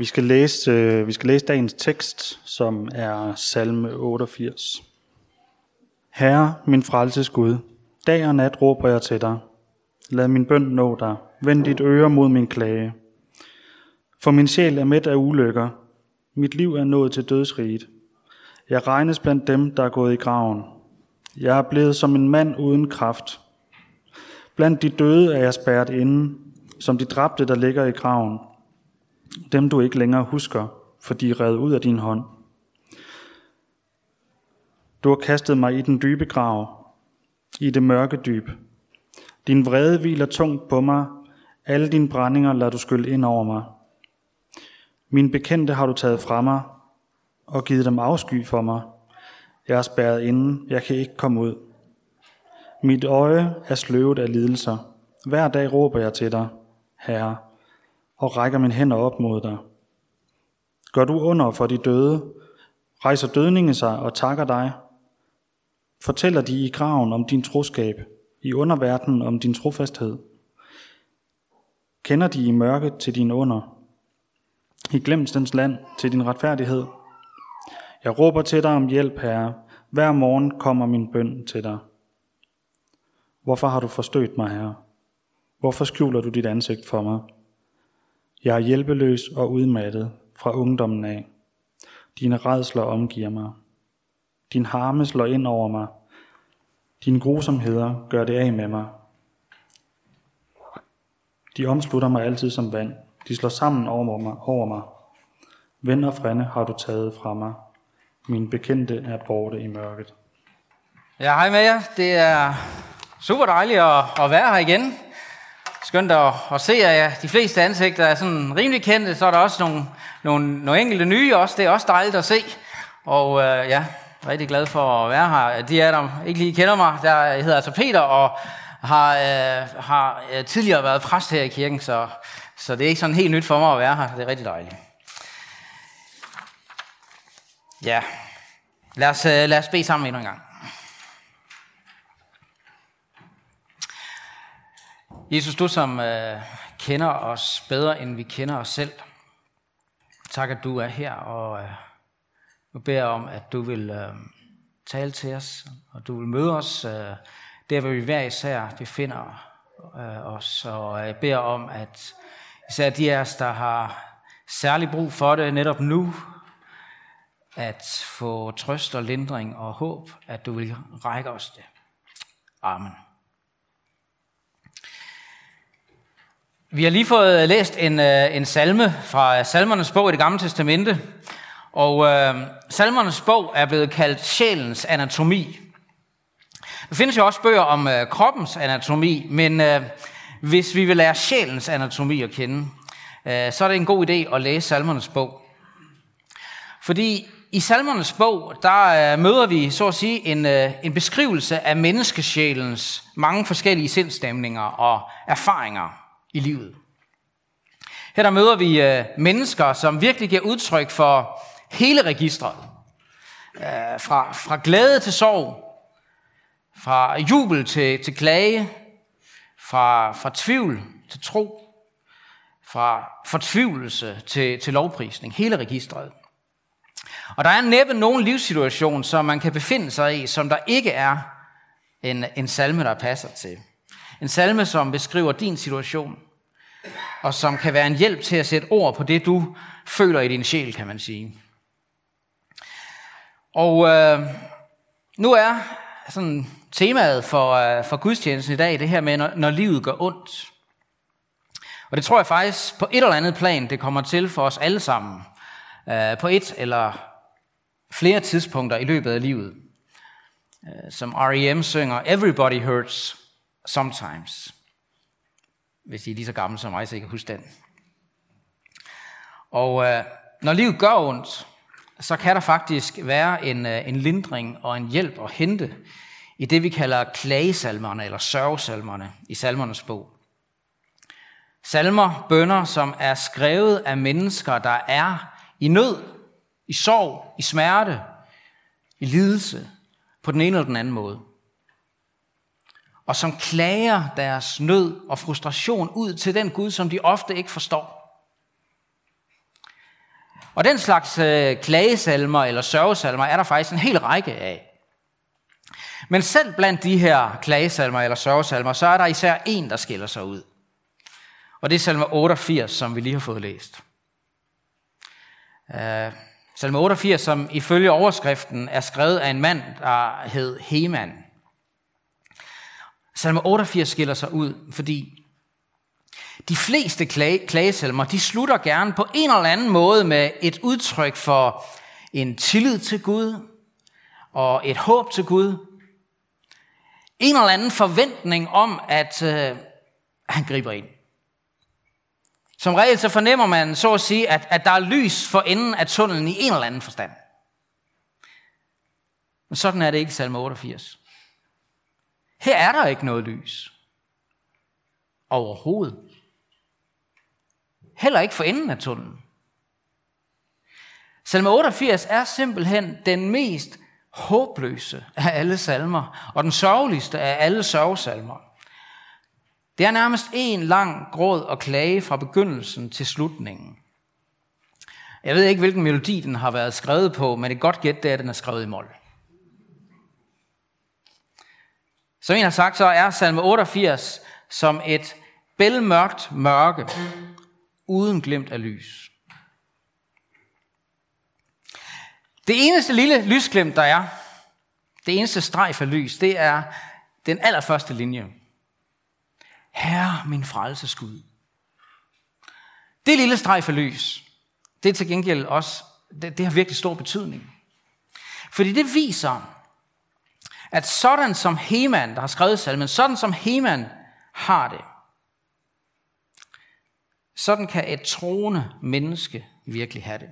Vi skal læse, øh, vi skal læse dagens tekst, som er salme 88. Herre, min frelses Gud, dag og nat råber jeg til dig. Lad min bøn nå dig. Vend dit øre mod min klage. For min sjæl er mæt af ulykker. Mit liv er nået til dødsriget. Jeg regnes blandt dem, der er gået i graven. Jeg er blevet som en mand uden kraft. Blandt de døde er jeg spærret inde, som de dræbte, der ligger i graven. Dem du ikke længere husker, for de er revet ud af din hånd. Du har kastet mig i den dybe grav, i det mørke dyb. Din vrede hviler tungt på mig. Alle dine brændinger lader du skylle ind over mig. Min bekendte har du taget fra mig og givet dem afsky for mig. Jeg er spærret inde, jeg kan ikke komme ud. Mit øje er sløvet af lidelser. Hver dag råber jeg til dig, Herre, og rækker min hænder op mod dig. Gør du under for de døde, rejser dødningen sig og takker dig. Fortæller de i graven om din troskab, i underverdenen om din trofasthed. Kender de i mørket til din under, i glemstens land til din retfærdighed. Jeg råber til dig om hjælp, Herre. Hver morgen kommer min bøn til dig. Hvorfor har du forstødt mig, Herre? Hvorfor skjuler du dit ansigt for mig? Jeg er hjælpeløs og udmattet fra ungdommen af. Dine redsler omgiver mig. Din harme slår ind over mig. Dine grusomheder gør det af med mig. De omslutter mig altid som vand. De slår sammen over mig. Over mig. Ven og frænde har du taget fra mig. Min bekendte er borte i mørket. Ja, hej med jer. Det er super dejligt at, at være her igen. Skønt at, at se, jer. de fleste ansigter er sådan rimelig kendte. Så er der også nogle, nogle, nogle enkelte nye også. Det er også dejligt at se. Og øh, ja, rigtig glad for at være her. De er der ikke lige kender mig, der hedder altså Peter, og har, øh, har øh, tidligere været præst her i kirken, så, så det er ikke sådan helt nyt for mig at være her. Det er rigtig dejligt. Ja, lad os, øh, lad os bede sammen endnu en gang. Jesus, du som øh, kender os bedre, end vi kender os selv. Tak, at du er her, og øh, nu beder jeg om, at du vil øh, tale til os, og du vil møde os øh, der, hvor vi hver især befinder øh, os. Og øh, jeg beder om, at især de af os, der har særlig brug for det netop nu, at få trøst og lindring og håb, at du vil række os det. Amen. Vi har lige fået læst en, øh, en salme fra salmernes bog i det gamle testamente, og øh, salmernes bog er blevet kaldt sjælens anatomi. Der findes jo også bøger om øh, kroppens anatomi, men øh, hvis vi vil lære sjælens anatomi at kende, øh, så er det en god idé at læse salmernes bog. Fordi i salmernes bog, der øh, møder vi, så at sige, en, øh, en beskrivelse af menneskesjælens mange forskellige sindstemninger og erfaringer i livet. Her der møder vi øh, mennesker, som virkelig giver udtryk for hele registret. Øh, fra, fra glæde til sorg, fra jubel til, til klage, fra, fra tvivl til tro, fra fortvivlelse til, til lovprisning. Hele registret. Og der er næppe nogen livssituation, som man kan befinde sig i, som der ikke er en, en salme, der passer til. En salme, som beskriver din situation, og som kan være en hjælp til at sætte ord på det, du føler i din sjæl, kan man sige. Og øh, nu er sådan temaet for, øh, for gudstjenesten i dag det her med, når, når livet gør ondt. Og det tror jeg faktisk på et eller andet plan, det kommer til for os alle sammen. Øh, på et eller flere tidspunkter i løbet af livet. Øh, som R.E.M. synger, Everybody hurts sometimes. Hvis I er lige så gamle som mig, så I kan huske den. Og øh, når livet gør ondt, så kan der faktisk være en, øh, en lindring og en hjælp at hente i det, vi kalder klagesalmerne eller sørgesalmerne i salmernes bog. Salmer, bønder, som er skrevet af mennesker, der er i nød, i sorg, i smerte, i lidelse, på den ene eller den anden måde. Og som klager deres nød og frustration ud til den Gud, som de ofte ikke forstår. Og den slags øh, klagesalmer eller sørgesalmer er der faktisk en hel række af. Men selv blandt de her klagesalmer eller sørgesalmer, så er der især en, der skiller sig ud. Og det er salme 88, som vi lige har fået læst. Øh, salme 88, som ifølge overskriften er skrevet af en mand, der hed Heman. Salme 88 skiller sig ud, fordi de fleste klage, klagesalmer, de slutter gerne på en eller anden måde med et udtryk for en tillid til Gud og et håb til Gud. En eller anden forventning om, at øh, han griber ind. Som regel så fornemmer man så at sige, at, at der er lys for enden af tunnelen i en eller anden forstand. Men sådan er det ikke i salme 88. Her er der ikke noget lys. Overhovedet. Heller ikke for enden af tunnelen. Salme 88 er simpelthen den mest håbløse af alle salmer, og den sørgeligste af alle sørgesalmer. Det er nærmest en lang gråd og klage fra begyndelsen til slutningen. Jeg ved ikke, hvilken melodi den har været skrevet på, men et godt gæt det er, at den er skrevet i mol. Som en har sagt, så er salme 88 som et bælmørkt mørke, uden glimt af lys. Det eneste lille lysglimt, der er, det eneste streg for lys, det er den allerførste linje. Herre, min frelsesgud. Det lille streg for lys, det er til gengæld også, det, det har virkelig stor betydning. Fordi det viser, at sådan som Heman, der har skrevet salmen, sådan som Heman har det, sådan kan et troende menneske virkelig have det.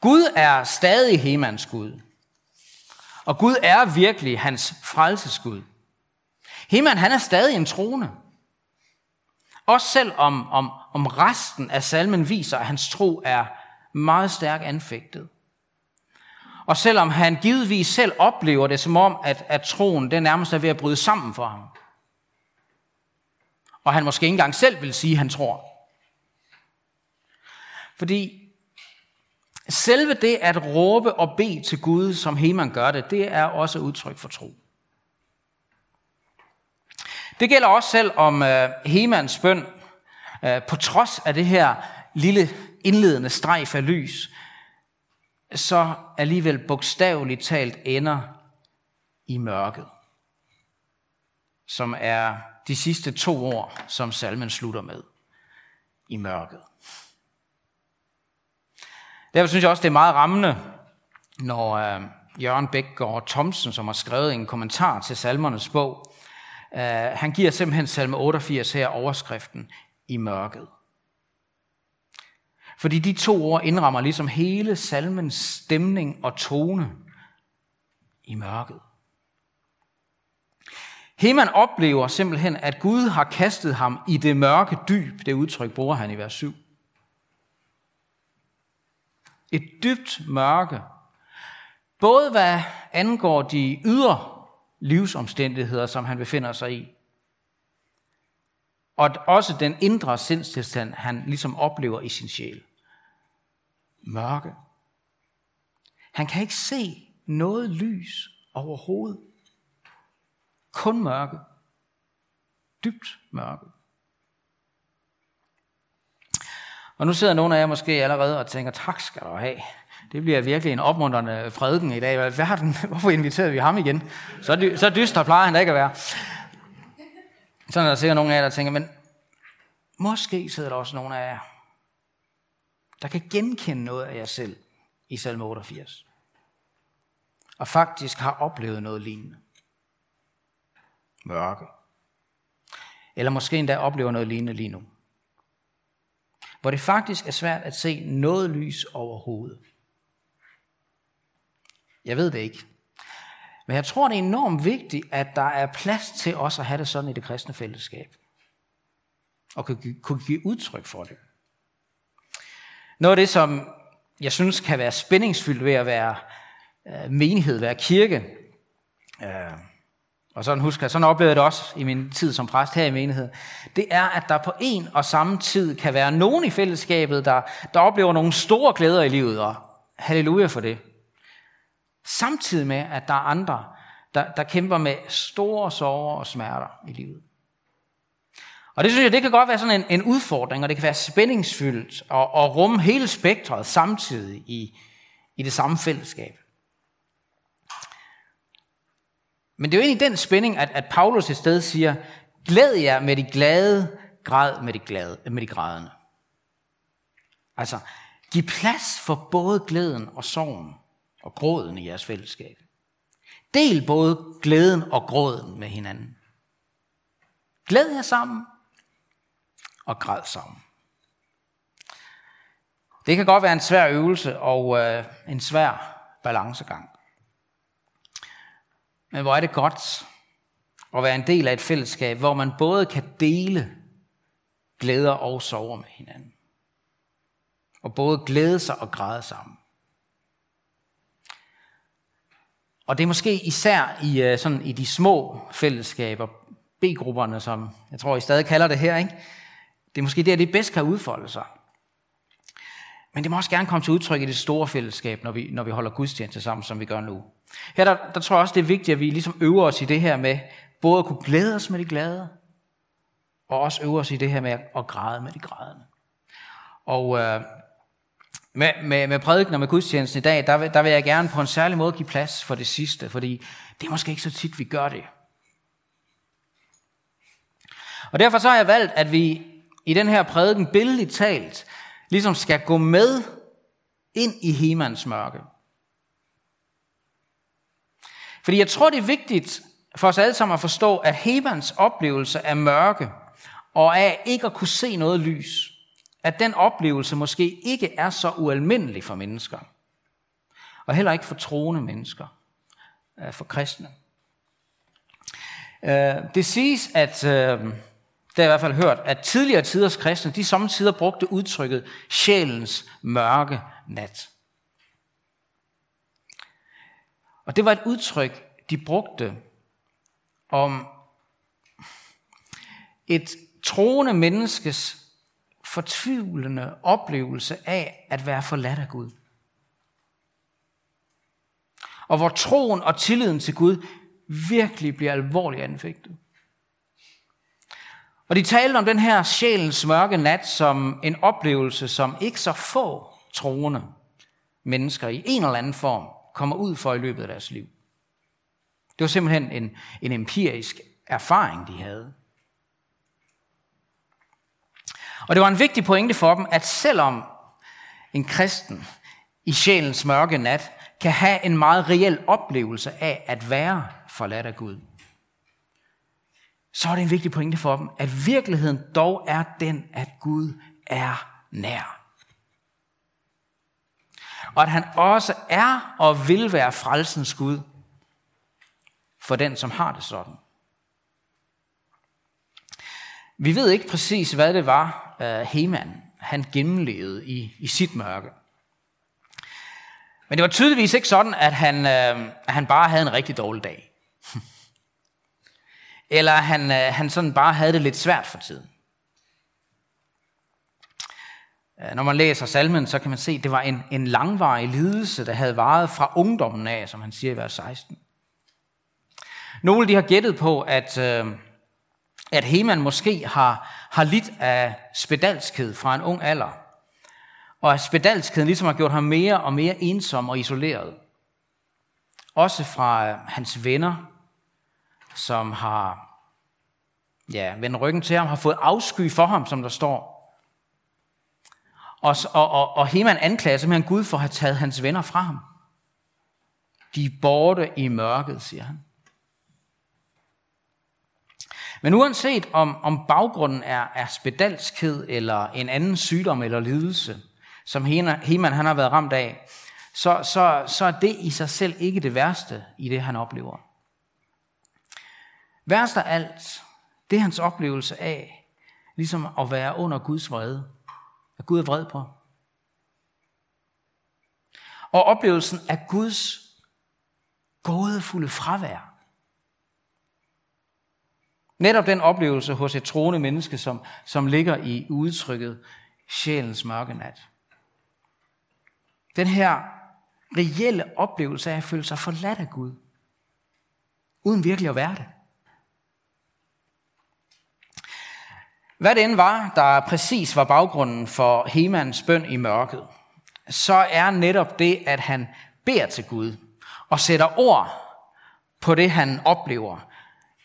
Gud er stadig Hemans Gud. Og Gud er virkelig hans frelsesgud. Heman, han er stadig en trone. Også selv om, om, om resten af salmen viser, at hans tro er meget stærkt anfægtet. Og selvom han givetvis selv oplever det som om, at, at troen den nærmest er ved at bryde sammen for ham. Og han måske ikke engang selv vil sige, at han tror. Fordi selve det at råbe og bede til Gud, som Heman gør det, det er også udtryk for tro. Det gælder også selv om uh, Hemans bøn, uh, på trods af det her lille indledende strejf af lys, så alligevel bogstaveligt talt ender i mørket, som er de sidste to år, som salmen slutter med. I mørket. Derfor synes jeg også, det er meget rammende, når uh, Jørgen Bækgaard Thomsen, som har skrevet en kommentar til salmernes bog, uh, han giver simpelthen salme 88 her overskriften i mørket. Fordi de to ord indrammer ligesom hele salmens stemning og tone i mørket. Heman oplever simpelthen, at Gud har kastet ham i det mørke dyb. Det udtryk bruger han i vers 7. Et dybt mørke. Både hvad angår de ydre livsomstændigheder, som han befinder sig i, og også den indre sindstilstand, han ligesom oplever i sin sjæl. Mørke. Han kan ikke se noget lys overhovedet. Kun mørke. Dybt mørke. Og nu sidder nogle af jer måske allerede og tænker, tak skal du have. Det bliver virkelig en opmuntrende prædiken i dag. Hvad har den? Hvorfor inviterede vi ham igen? Så, dy, så dyster plejer han da ikke at være. Sådan er der sikkert nogle af jer, der tænker, men måske sidder der også nogle af jer, der kan genkende noget af jer selv i salme 88. Og faktisk har oplevet noget lignende mørke. Eller måske endda oplever noget lignende lige nu. Hvor det faktisk er svært at se noget lys overhovedet. Jeg ved det ikke. Men jeg tror, det er enormt vigtigt, at der er plads til os at have det sådan i det kristne fællesskab. Og kunne give udtryk for det. Noget af det, som jeg synes kan være spændingsfyldt ved at være øh, menighed, være kirke, øh, og sådan husker jeg, sådan oplevede jeg det også i min tid som præst her i menigheden, det er, at der på en og samme tid kan være nogen i fællesskabet, der, der oplever nogle store glæder i livet, og halleluja for det. Samtidig med, at der er andre, der, der kæmper med store sorger og smerter i livet. Og det synes jeg, det kan godt være sådan en, en udfordring, og det kan være spændingsfyldt og, og rumme hele spektret samtidig i, i det samme fællesskab. Men det er jo egentlig den spænding, at, at Paulus et sted siger, glæd jer med de glade, græd med de, glade, med de grædende. Altså, giv plads for både glæden og sorgen og gråden i jeres fællesskab. Del både glæden og gråden med hinanden. Glæd jer sammen og græd sammen. Det kan godt være en svær øvelse og øh, en svær balancegang. Men hvor er det godt at være en del af et fællesskab, hvor man både kan dele glæder og sorger med hinanden. Og både glæde sig og græde sammen. Og det er måske især i, øh, sådan, i de små fællesskaber, B-grupperne, som jeg tror, I stadig kalder det her, ikke? det er måske der, det bedst kan udfolde sig. Men det må også gerne komme til udtryk i det store fællesskab, når vi, når vi holder gudstjeneste sammen, som vi gør nu. Her der, der tror jeg også, det er vigtigt, at vi ligesom øver os i det her med, både at kunne glæde os med de glade, og også øve os i det her med at græde med de grædende. Og øh, med, med, med prædiken og med gudstjenesten i dag, der, der vil jeg gerne på en særlig måde give plads for det sidste, fordi det er måske ikke så tit, vi gør det. Og derfor så har jeg valgt, at vi i den her prædiken billedligt talt, ligesom skal gå med ind i Hemans mørke. Fordi jeg tror, det er vigtigt for os alle sammen at forstå, at Hemans oplevelse af mørke og af ikke at kunne se noget lys, at den oplevelse måske ikke er så ualmindelig for mennesker. Og heller ikke for troende mennesker, øh, for kristne. Øh, det siges, at øh, det har jeg i hvert fald hørt, at tidligere tiders kristne, de samtidig brugte udtrykket sjælens mørke nat. Og det var et udtryk, de brugte om et troende menneskes fortvivlende oplevelse af at være forladt af Gud. Og hvor troen og tilliden til Gud virkelig bliver alvorligt anfægtet. Og de talte om den her sjælens mørke nat som en oplevelse, som ikke så få troende mennesker i en eller anden form kommer ud for i løbet af deres liv. Det var simpelthen en, en empirisk erfaring, de havde. Og det var en vigtig pointe for dem, at selvom en kristen i sjælens mørke nat kan have en meget reel oplevelse af at være forladt af Gud, så er det en vigtig pointe for dem, at virkeligheden dog er den, at Gud er nær. Og at han også er og vil være frelsens Gud for den, som har det sådan. Vi ved ikke præcis, hvad det var, øh, Heman han gennemlevede i, i sit mørke. Men det var tydeligvis ikke sådan, at han, øh, han bare havde en rigtig dårlig dag eller han, øh, han sådan bare havde det lidt svært for tiden. Øh, når man læser salmen, så kan man se, at det var en, en langvarig lidelse, der havde varet fra ungdommen af, som han siger i vers 16. Nogle de har gættet på, at, øh, at Heman måske har, har lidt af spedalskhed fra en ung alder. Og at spedalskheden ligesom har gjort ham mere og mere ensom og isoleret. Også fra øh, hans venner, som har ja, vendt ryggen til ham, har fået afsky for ham, som der står. Og, og, og, og Heman anklager simpelthen Gud for at have taget hans venner fra ham. De er borte i mørket, siger han. Men uanset om, om baggrunden er, er spedalskhed eller en anden sygdom eller lidelse, som Heman han har været ramt af, så, så, så er det i sig selv ikke det værste i det, han oplever. Værst af alt, det er hans oplevelse af, ligesom at være under Guds vrede. At Gud er vred på. Og oplevelsen af Guds gådefulde fravær. Netop den oplevelse hos et troende menneske, som, som ligger i udtrykket sjælens mørke nat. Den her reelle oplevelse af at føle sig forladt af Gud, uden virkelig at være det. Hvad det end var, der præcis var baggrunden for Hemans bøn i mørket, så er netop det, at han beder til Gud og sætter ord på det, han oplever,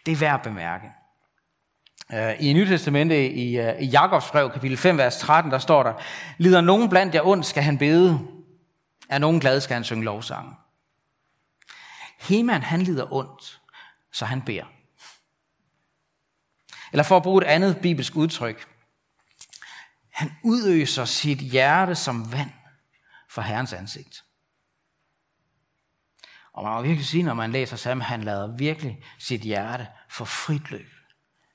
det er værd at bemærke. Øh, I Nye Testamente, i, øh, i Jakobs brev, kapitel 5, vers 13, der står der, Lider nogen blandt jer ondt, skal han bede. Er nogen glad, skal han synge lovsange. Heman, han lider ondt, så han beder. Eller for at bruge et andet bibelsk udtryk. Han udøser sit hjerte som vand for Herrens ansigt. Og man må virkelig sige, når man læser sammen, han lader virkelig sit hjerte for frit løb.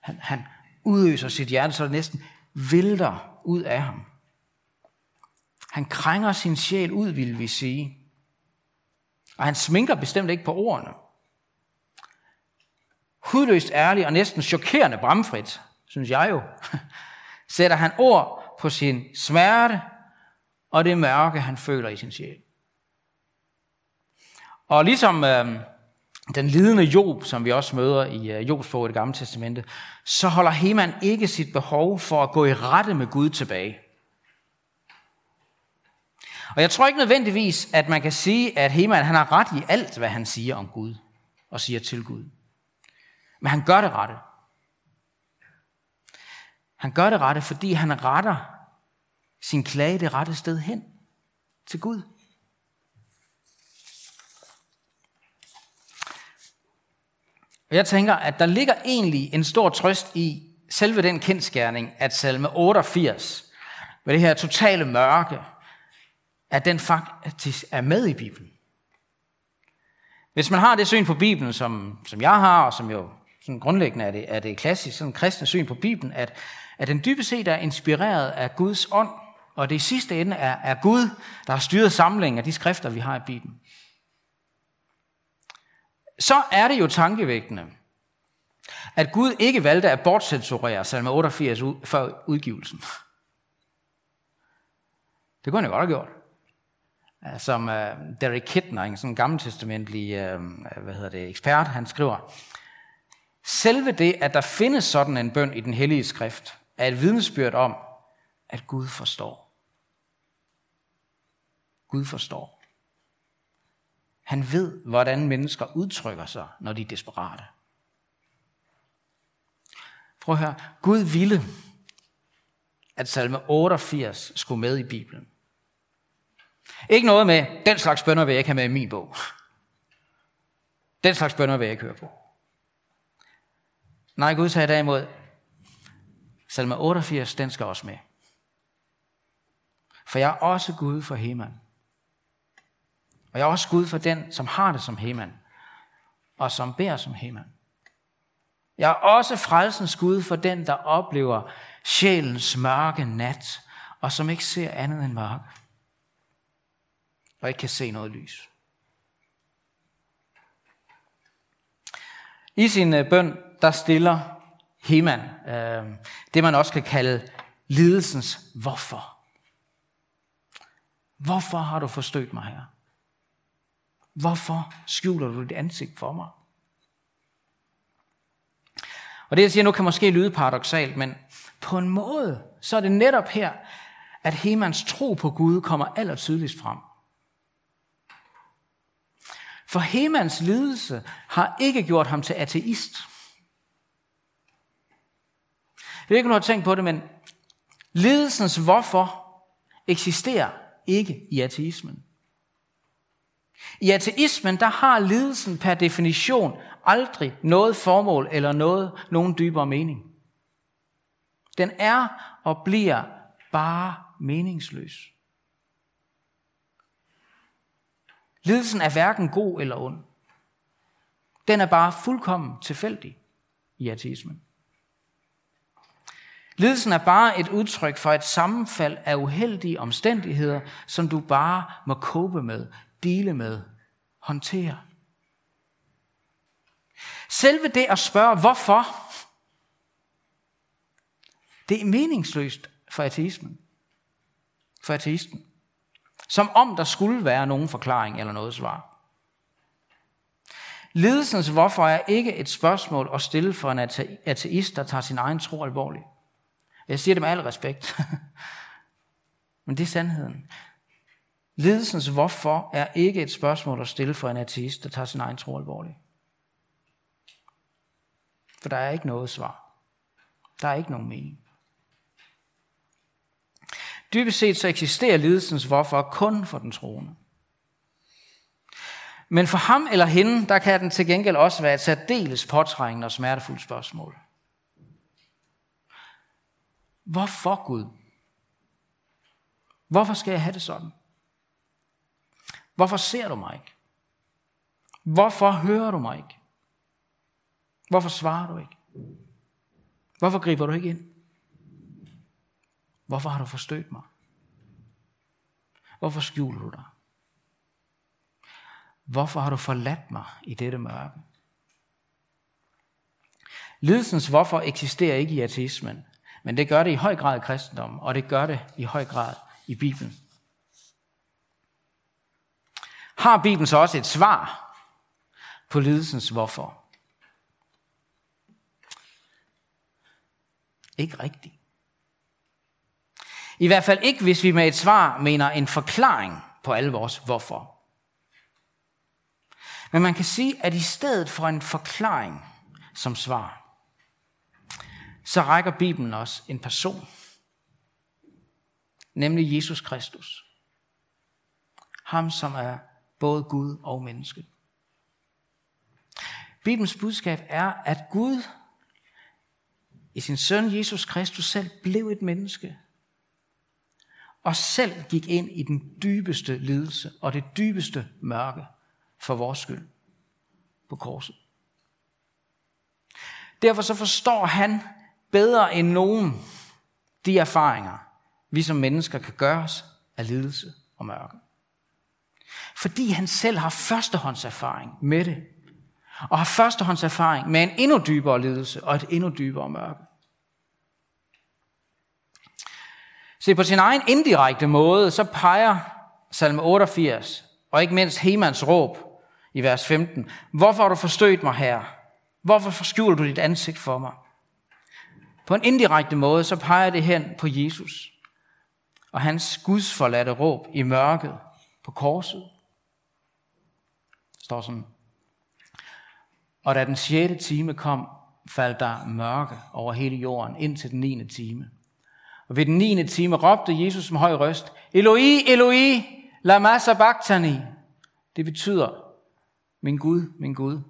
Han, han udøser sit hjerte, så det næsten vælter ud af ham. Han krænger sin sjæl ud, vil vi sige. Og han sminker bestemt ikke på ordene. Hudløst ærlig og næsten chokerende bramfrit, synes jeg jo, sætter han ord på sin smerte og det mørke, han føler i sin sjæl. Og ligesom øh, den lidende Job, som vi også møder i øh, Jobs bog i det gamle testamente, så holder Heman ikke sit behov for at gå i rette med Gud tilbage. Og jeg tror ikke nødvendigvis, at man kan sige, at Heman han har ret i alt, hvad han siger om Gud og siger til Gud. Men han gør det rette. Han gør det rette, fordi han retter sin klage det rette sted hen til Gud. Og jeg tænker, at der ligger egentlig en stor trøst i selve den kendskærning, at salme 88, med det her totale mørke, at den faktisk er med i Bibelen. Hvis man har det syn på Bibelen, som, som jeg har, og som jo sådan grundlæggende er det, er det klassisk sådan kristne syn på Bibelen, at, at den dybest set er inspireret af Guds ånd, og det i sidste ende er, er Gud, der har styret samlingen af de skrifter, vi har i Bibelen så er det jo tankevækkende, at Gud ikke valgte at bortcensurere salme 88 før udgivelsen. Det kunne han jo godt have gjort. Som øh, Derek Kidner, en sådan gammeltestamentlig øh, hvad hedder det, ekspert, han skriver, Selve det, at der findes sådan en bøn i den hellige skrift, er et vidnesbyrd om, at Gud forstår. Gud forstår. Han ved, hvordan mennesker udtrykker sig, når de er desperate. Prøv at høre. Gud ville, at salme 88 skulle med i Bibelen. Ikke noget med, den slags bønder vil jeg ikke have med i min bog. Den slags bønder vil jeg ikke høre på. Nej, Gud sagde derimod, salme 88, den skal også med. For jeg er også Gud for Heman. Og jeg er også Gud for den, som har det som Heman, og som beder som Heman. Jeg er også frelsens Gud for den, der oplever sjælens mørke nat, og som ikke ser andet end mørke, og ikke kan se noget lys. I sin øh, bøn, der stiller Heman øh, det, man også kan kalde lidelsens hvorfor. Hvorfor har du forstødt mig her? Hvorfor skjuler du dit ansigt for mig? Og det, jeg siger nu, kan måske lyde paradoxalt, men på en måde, så er det netop her, at Hemans tro på Gud kommer aller tydeligst frem. For Hemans lidelse har ikke gjort ham til ateist. Jeg ved ikke, om du har tænkt på det, men lidelsens hvorfor eksisterer ikke i ateismen. I ateismen, der har lidelsen per definition aldrig noget formål eller noget, nogen dybere mening. Den er og bliver bare meningsløs. Lidelsen er hverken god eller ond. Den er bare fuldkommen tilfældig i ateismen. Lidelsen er bare et udtryk for et sammenfald af uheldige omstændigheder, som du bare må kåbe med, dele med, håndtere. Selve det at spørge, hvorfor, Det er meningsløst for ateismen. For ateisten. Som om der skulle være nogen forklaring eller noget svar. Lidelsens hvorfor er ikke et spørgsmål at stille for en ateist, der tager sin egen tro alvorligt. Jeg siger det med al respekt. Men det er sandheden. Lidelsens hvorfor er ikke et spørgsmål at stille for en ateist, der tager sin egen tro alvorligt. For der er ikke noget svar. Der er ikke nogen mening. Dybest set så eksisterer lidelsens hvorfor kun for den troende. Men for ham eller hende, der kan den til gengæld også være et særdeles påtrængende og smertefuldt spørgsmål. Hvorfor Gud? Hvorfor skal jeg have det sådan? Hvorfor ser du mig ikke? Hvorfor hører du mig ikke? Hvorfor svarer du ikke? Hvorfor griber du ikke ind? Hvorfor har du forstødt mig? Hvorfor skjuler du dig? Hvorfor har du forladt mig i dette mørke? Lidelsens hvorfor eksisterer ikke i ateismen, men det gør det i høj grad i kristendommen, og det gør det i høj grad i Bibelen. Har Bibelen så også et svar på lidelsens hvorfor? Ikke rigtigt. I hvert fald ikke, hvis vi med et svar mener en forklaring på alle vores hvorfor. Men man kan sige, at i stedet for en forklaring som svar, så rækker Bibelen os en person, nemlig Jesus Kristus. Ham, som er både Gud og menneske. Bibelens budskab er, at Gud i sin søn Jesus Kristus selv blev et menneske, og selv gik ind i den dybeste lidelse og det dybeste mørke for vores skyld på korset. Derfor så forstår han bedre end nogen de erfaringer, vi som mennesker kan gøre os af lidelse og mørke. Fordi han selv har førstehåndserfaring med det. Og har førstehåndserfaring med en endnu dybere lidelse og et endnu dybere mørke. Se, på sin egen indirekte måde, så peger salme 88, og ikke mindst Hemans råb i vers 15. Hvorfor har du forstødt mig her? Hvorfor forskjuler du dit ansigt for mig? På en indirekte måde, så peger det hen på Jesus og hans gudsforladte råb i mørket på korset. Står sådan. Og da den sjette time kom, faldt der mørke over hele jorden ind til den niende time. Og ved den niende time råbte Jesus med høj røst, Eloi, Eloi, lama sabachthani. Det betyder, min Gud, min Gud,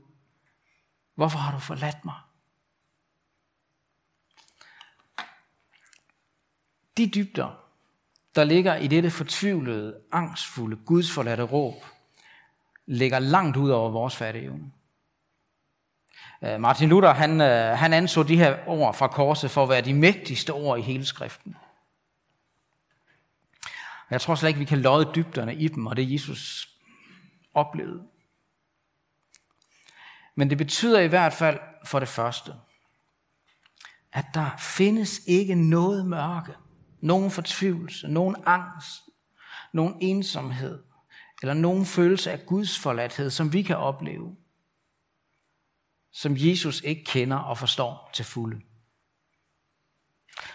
hvorfor har du forladt mig? De dybder, der ligger i dette fortvivlede, angstfulde, gudsforladte råb, ligger langt ud over vores fatteevne. Øh, Martin Luther han, øh, han anså de her ord fra korset for at være de mægtigste ord i hele skriften. Jeg tror slet ikke, vi kan lodde dybderne i dem, og det Jesus oplevede. Men det betyder i hvert fald for det første, at der findes ikke noget mørke, nogen fortvivlelse, nogen angst, nogen ensomhed, eller nogen følelse af Guds forladthed, som vi kan opleve, som Jesus ikke kender og forstår til fulde.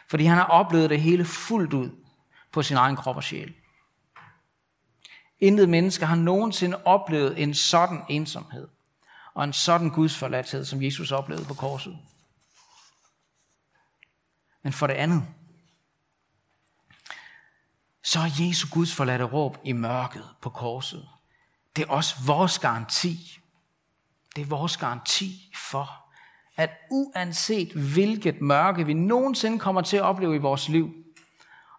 Fordi han har oplevet det hele fuldt ud på sin egen krop og sjæl. Intet menneske har nogensinde oplevet en sådan ensomhed og en sådan Guds forladthed, som Jesus oplevede på korset. Men for det andet, så er Jesu Guds forladte råb i mørket på korset. Det er også vores garanti. Det er vores garanti for, at uanset hvilket mørke vi nogensinde kommer til at opleve i vores liv,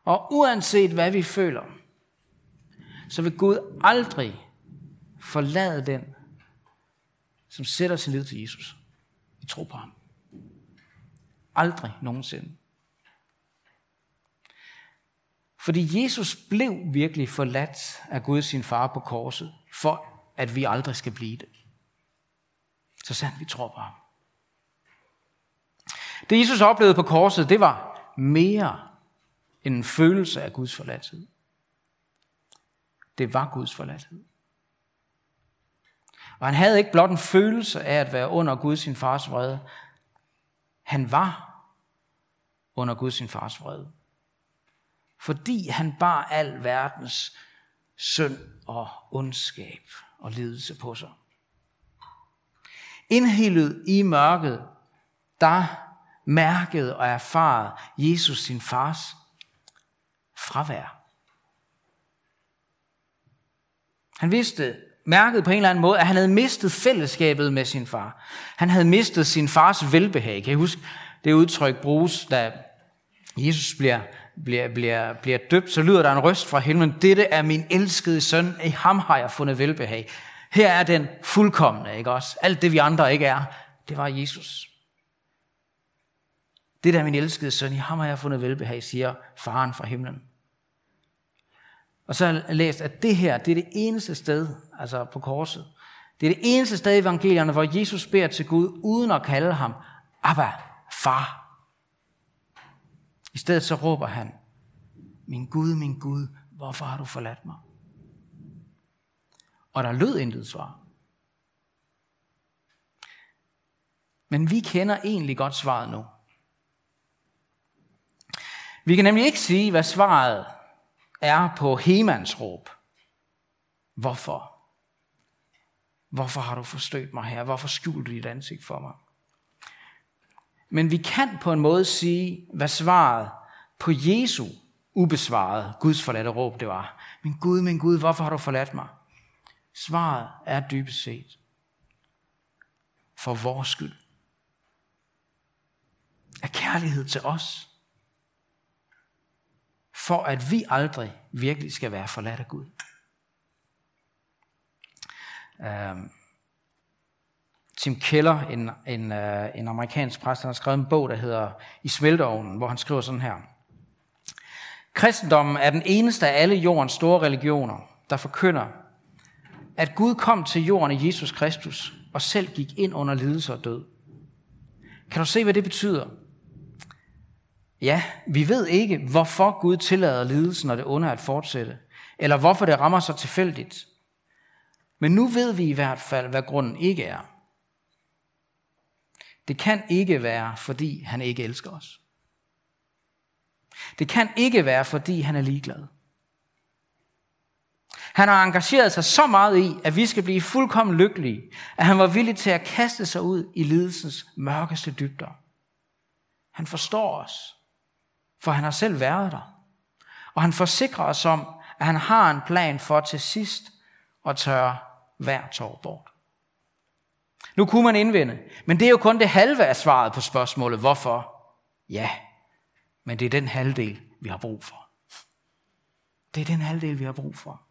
og uanset hvad vi føler, så vil Gud aldrig forlade den, som sætter sin lid til Jesus. i tro på ham. Aldrig nogensinde. Fordi Jesus blev virkelig forladt af Gud sin far på korset, for at vi aldrig skal blive det. Så sandt vi tror på ham. Det Jesus oplevede på korset, det var mere end en følelse af Guds forladthed. Det var Guds forladthed. Og han havde ikke blot en følelse af at være under Gud sin fars vrede. Han var under Gud sin fars vrede. Fordi han bar al verdens synd og ondskab og lidelse på sig. Indhyllet i mørket, der mærkede og erfarede Jesus sin fars fravær. Han vidste, mærkede på en eller anden måde, at han havde mistet fællesskabet med sin far. Han havde mistet sin fars velbehag. Kan I huske, det udtryk bruges, da Jesus bliver, bliver, bliver, bliver døbt, så lyder der en røst fra himlen, dette er min elskede søn, i ham har jeg fundet velbehag. Her er den fuldkommende, ikke også? Alt det vi andre ikke er, det var Jesus. Det der er min elskede søn, i ham har jeg fundet velbehag, siger faren fra himlen. Og så har jeg læst, at det her, det er det eneste sted, altså på korset, det er det eneste sted i evangelierne, hvor Jesus beder til Gud, uden at kalde ham Abba, far. I stedet så råber han, min Gud, min Gud, hvorfor har du forladt mig? Og der lød intet svar. Men vi kender egentlig godt svaret nu. Vi kan nemlig ikke sige, hvad svaret er på Hemans råb. Hvorfor? Hvorfor har du forstødt mig her? Hvorfor skjulte du dit ansigt for mig? Men vi kan på en måde sige, hvad svaret på Jesu ubesvarede Guds forladte råb det var. Min Gud, min Gud, hvorfor har du forladt mig? Svaret er dybest set for vores skyld. Af kærlighed til os for at vi aldrig virkelig skal være forladt af Gud. Um, Tim Keller, en, en, øh, en amerikansk præst, han har skrevet en bog, der hedder I smelteovnen, hvor han skriver sådan her. Kristendommen er den eneste af alle jordens store religioner, der forkynder, at Gud kom til jorden i Jesus Kristus og selv gik ind under lidelse og død. Kan du se, hvad det betyder? Ja, vi ved ikke, hvorfor Gud tillader lidelsen og det onde at fortsætte, eller hvorfor det rammer så tilfældigt. Men nu ved vi i hvert fald, hvad grunden ikke er. Det kan ikke være, fordi han ikke elsker os. Det kan ikke være, fordi han er ligeglad. Han har engageret sig så meget i, at vi skal blive fuldkommen lykkelige, at han var villig til at kaste sig ud i lidelsens mørkeste dybder. Han forstår os for han har selv været der. Og han forsikrer os om, at han har en plan for til sidst at tørre hver tår bort. Nu kunne man indvende, men det er jo kun det halve af svaret på spørgsmålet, hvorfor? Ja, men det er den halvdel, vi har brug for. Det er den halvdel, vi har brug for.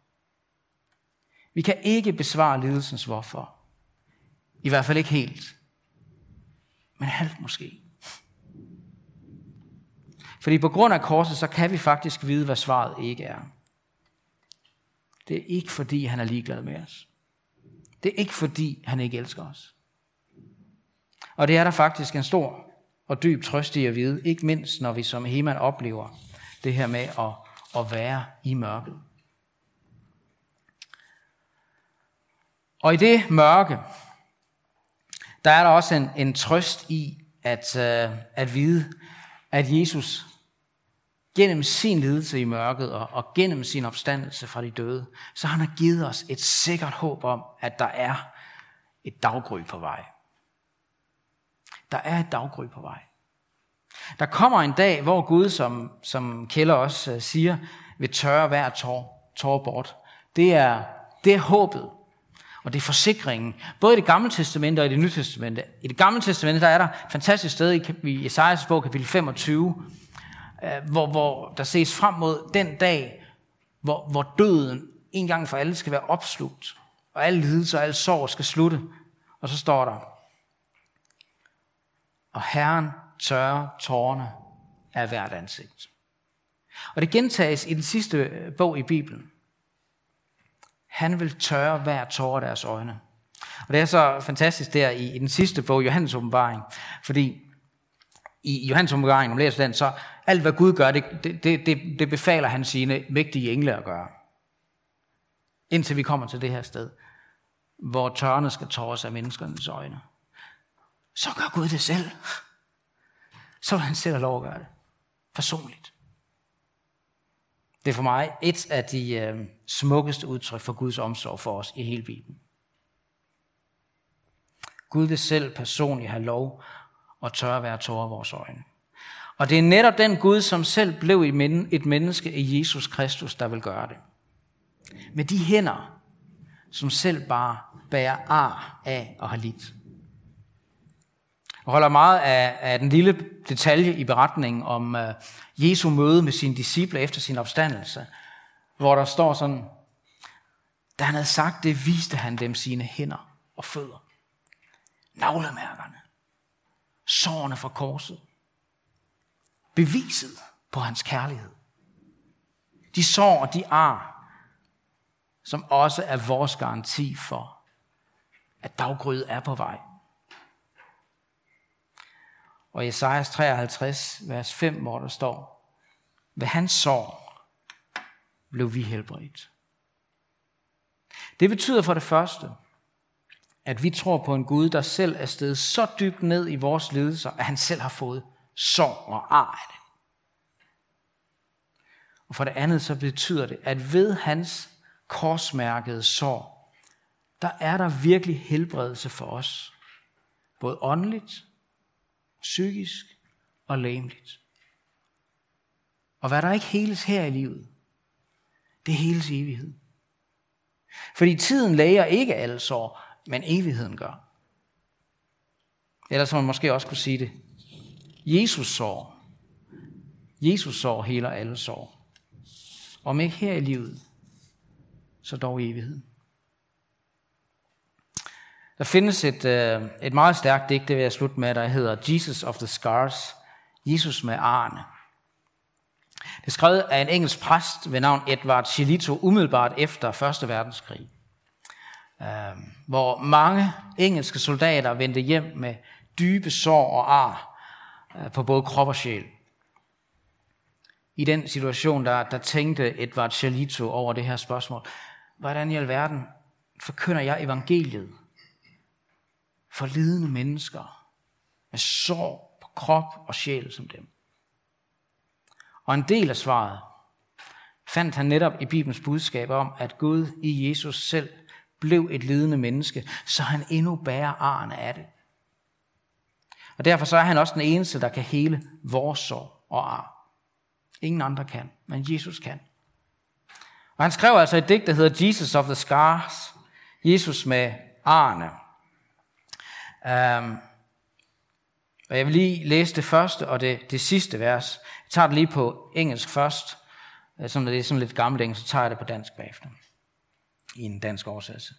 Vi kan ikke besvare lidelsens hvorfor. I hvert fald ikke helt. Men halvt måske. Fordi på grund af korset, så kan vi faktisk vide, hvad svaret ikke er. Det er ikke fordi, han er ligeglad med os. Det er ikke fordi, han ikke elsker os. Og det er der faktisk en stor og dyb trøst i at vide, ikke mindst når vi som Heman oplever det her med at, at være i mørket. Og i det mørke, der er der også en, en trøst i at, øh, at vide, at Jesus gennem sin lidelse i mørket og, og gennem sin opstandelse fra de døde, så han har givet os et sikkert håb om, at der er et daggry på vej. Der er et daggry på vej. Der kommer en dag, hvor Gud, som, som Keller også øh, siger, vil tørre hver tår, tår bort. Det er, det er håbet, og det er forsikringen. Både i det gamle testamente og i det nye testamente. I det gamle testamente, der er der et fantastisk sted i, i Esajas bog, kapitel 25, Øh, hvor, hvor der ses frem mod den dag, hvor, hvor døden en gang for alle skal være opslugt, og alle lidelser og alle sorg skal slutte. Og så står der, og Herren tørrer tårerne af hvert ansigt. Og det gentages i den sidste øh, bog i Bibelen. Han vil tørre hver tårer af deres øjne. Og det er så fantastisk der i, i den sidste bog, Johannes åbenbaring, fordi i Johannes omgang, om man læser den, så alt hvad Gud gør, det, det, det, det befaler han sine mægtige engle at gøre. Indtil vi kommer til det her sted, hvor tørrene skal tåres af menneskernes øjne. Så gør Gud det selv. Så vil han selv have lov at gøre det. Personligt. Det er for mig et af de øh, smukkeste udtryk for Guds omsorg for os i hele Bibelen. Gud vil selv personligt have lov og tør at være tårer vores øjne. Og det er netop den Gud, som selv blev et menneske i Jesus Kristus, der vil gøre det. Med de hænder, som selv bare bærer ar af og har lidt. Jeg holder meget af, af den lille detalje i beretningen om uh, Jesu møde med sine disciple efter sin opstandelse, hvor der står sådan, da han havde sagt det, viste han dem sine hænder og fødder. Navlemærkerne. Sårene fra korset. Beviset på hans kærlighed. De sår og de ar, som også er vores garanti for, at daggryet er på vej. Og i Esajas 53, vers 5, hvor der står, ved hans sår blev vi helbredt. Det betyder for det første, at vi tror på en Gud, der selv er stedet så dybt ned i vores lidelser, at han selv har fået sår og ar af det. Og for det andet så betyder det, at ved hans korsmærkede sår, der er der virkelig helbredelse for os. Både åndeligt, psykisk og læmeligt. Og hvad der ikke heles her i livet, det heles i evighed. Fordi tiden læger ikke alle sår, men evigheden gør. Ellers man måske også kunne sige det. Jesus sår. Jesus sår heler alle sår. Om ikke her i livet, så dog i evigheden. Der findes et, øh, et meget stærkt digt, det vil jeg slutte med, der hedder Jesus of the Scars. Jesus med arne. Det er skrevet af en engelsk præst ved navn Edward Chilito umiddelbart efter 1. verdenskrig. Øhm, hvor mange engelske soldater vendte hjem med dybe sår og ar øh, på både krop og sjæl. I den situation, der, der tænkte Edward Chalito over det her spørgsmål, hvordan i alverden forkynder jeg evangeliet for lidende mennesker med sår på krop og sjæl som dem? Og en del af svaret fandt han netop i Bibelens budskab om, at Gud i Jesus selv blev et lidende menneske, så han endnu bærer arne af det. Og derfor så er han også den eneste, der kan hele vores sorg og ar. Ingen andre kan, men Jesus kan. Og han skrev altså et digt, der hedder Jesus of the Scars. Jesus med arne. Um, og jeg vil lige læse det første og det, det sidste vers. Jeg tager det lige på engelsk først. Øh, som det er sådan lidt gammelt engelsk, så tager jeg det på dansk bagefter. I en dansk oversættelse.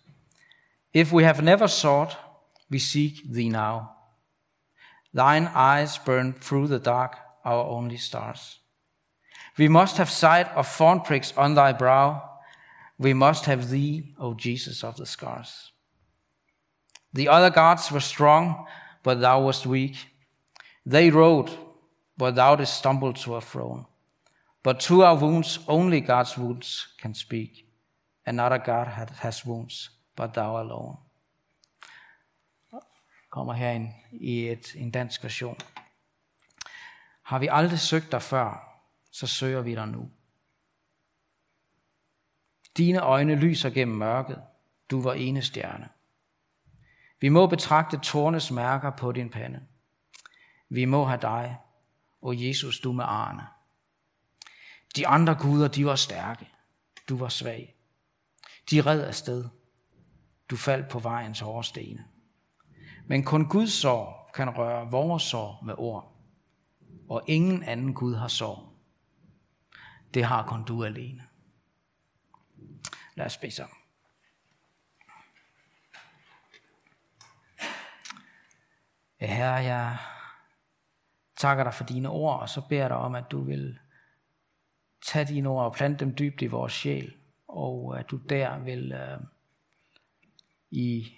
If we have never sought, we seek thee now. Thine eyes burn through the dark, our only stars. We must have sight of thorn pricks on thy brow. We must have thee, O Jesus of the scars. The other gods were strong, but thou wast weak. They rode, but thou didst stumble to a throne. But to our wounds, only God's wounds can speak. Another God has wounds, but thou alone. Kommer her ind i et, en dansk version. Har vi aldrig søgt dig før, så søger vi dig nu. Dine øjne lyser gennem mørket. Du var ene stjerne. Vi må betragte tårnes mærker på din pande. Vi må have dig, og Jesus, du med arne. De andre guder, de var stærke. Du var svag. De red afsted. Du faldt på vejens hårde stene. Men kun Guds sår kan røre vores sår med ord. Og ingen anden Gud har sår. Det har kun du alene. Lad os bede sammen. Ja, Herre, jeg takker dig for dine ord, og så beder jeg dig om, at du vil tage dine ord og plante dem dybt i vores sjæl, og at du der vil øh, i,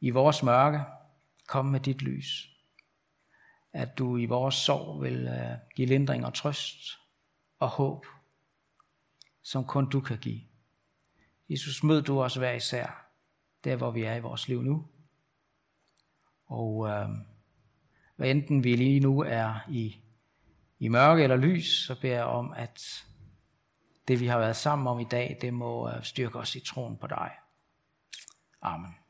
i vores mørke komme med dit lys. at du i vores sorg vil øh, give lindring og trøst og håb, som kun du kan give. Jesus, mød du os hver især, der hvor vi er i vores liv nu. Og øh, hvad enten vi lige nu er i, i mørke eller lys, så beder jeg om, at det vi har været sammen om i dag, det må øh, styrke os i troen på dig. Amen.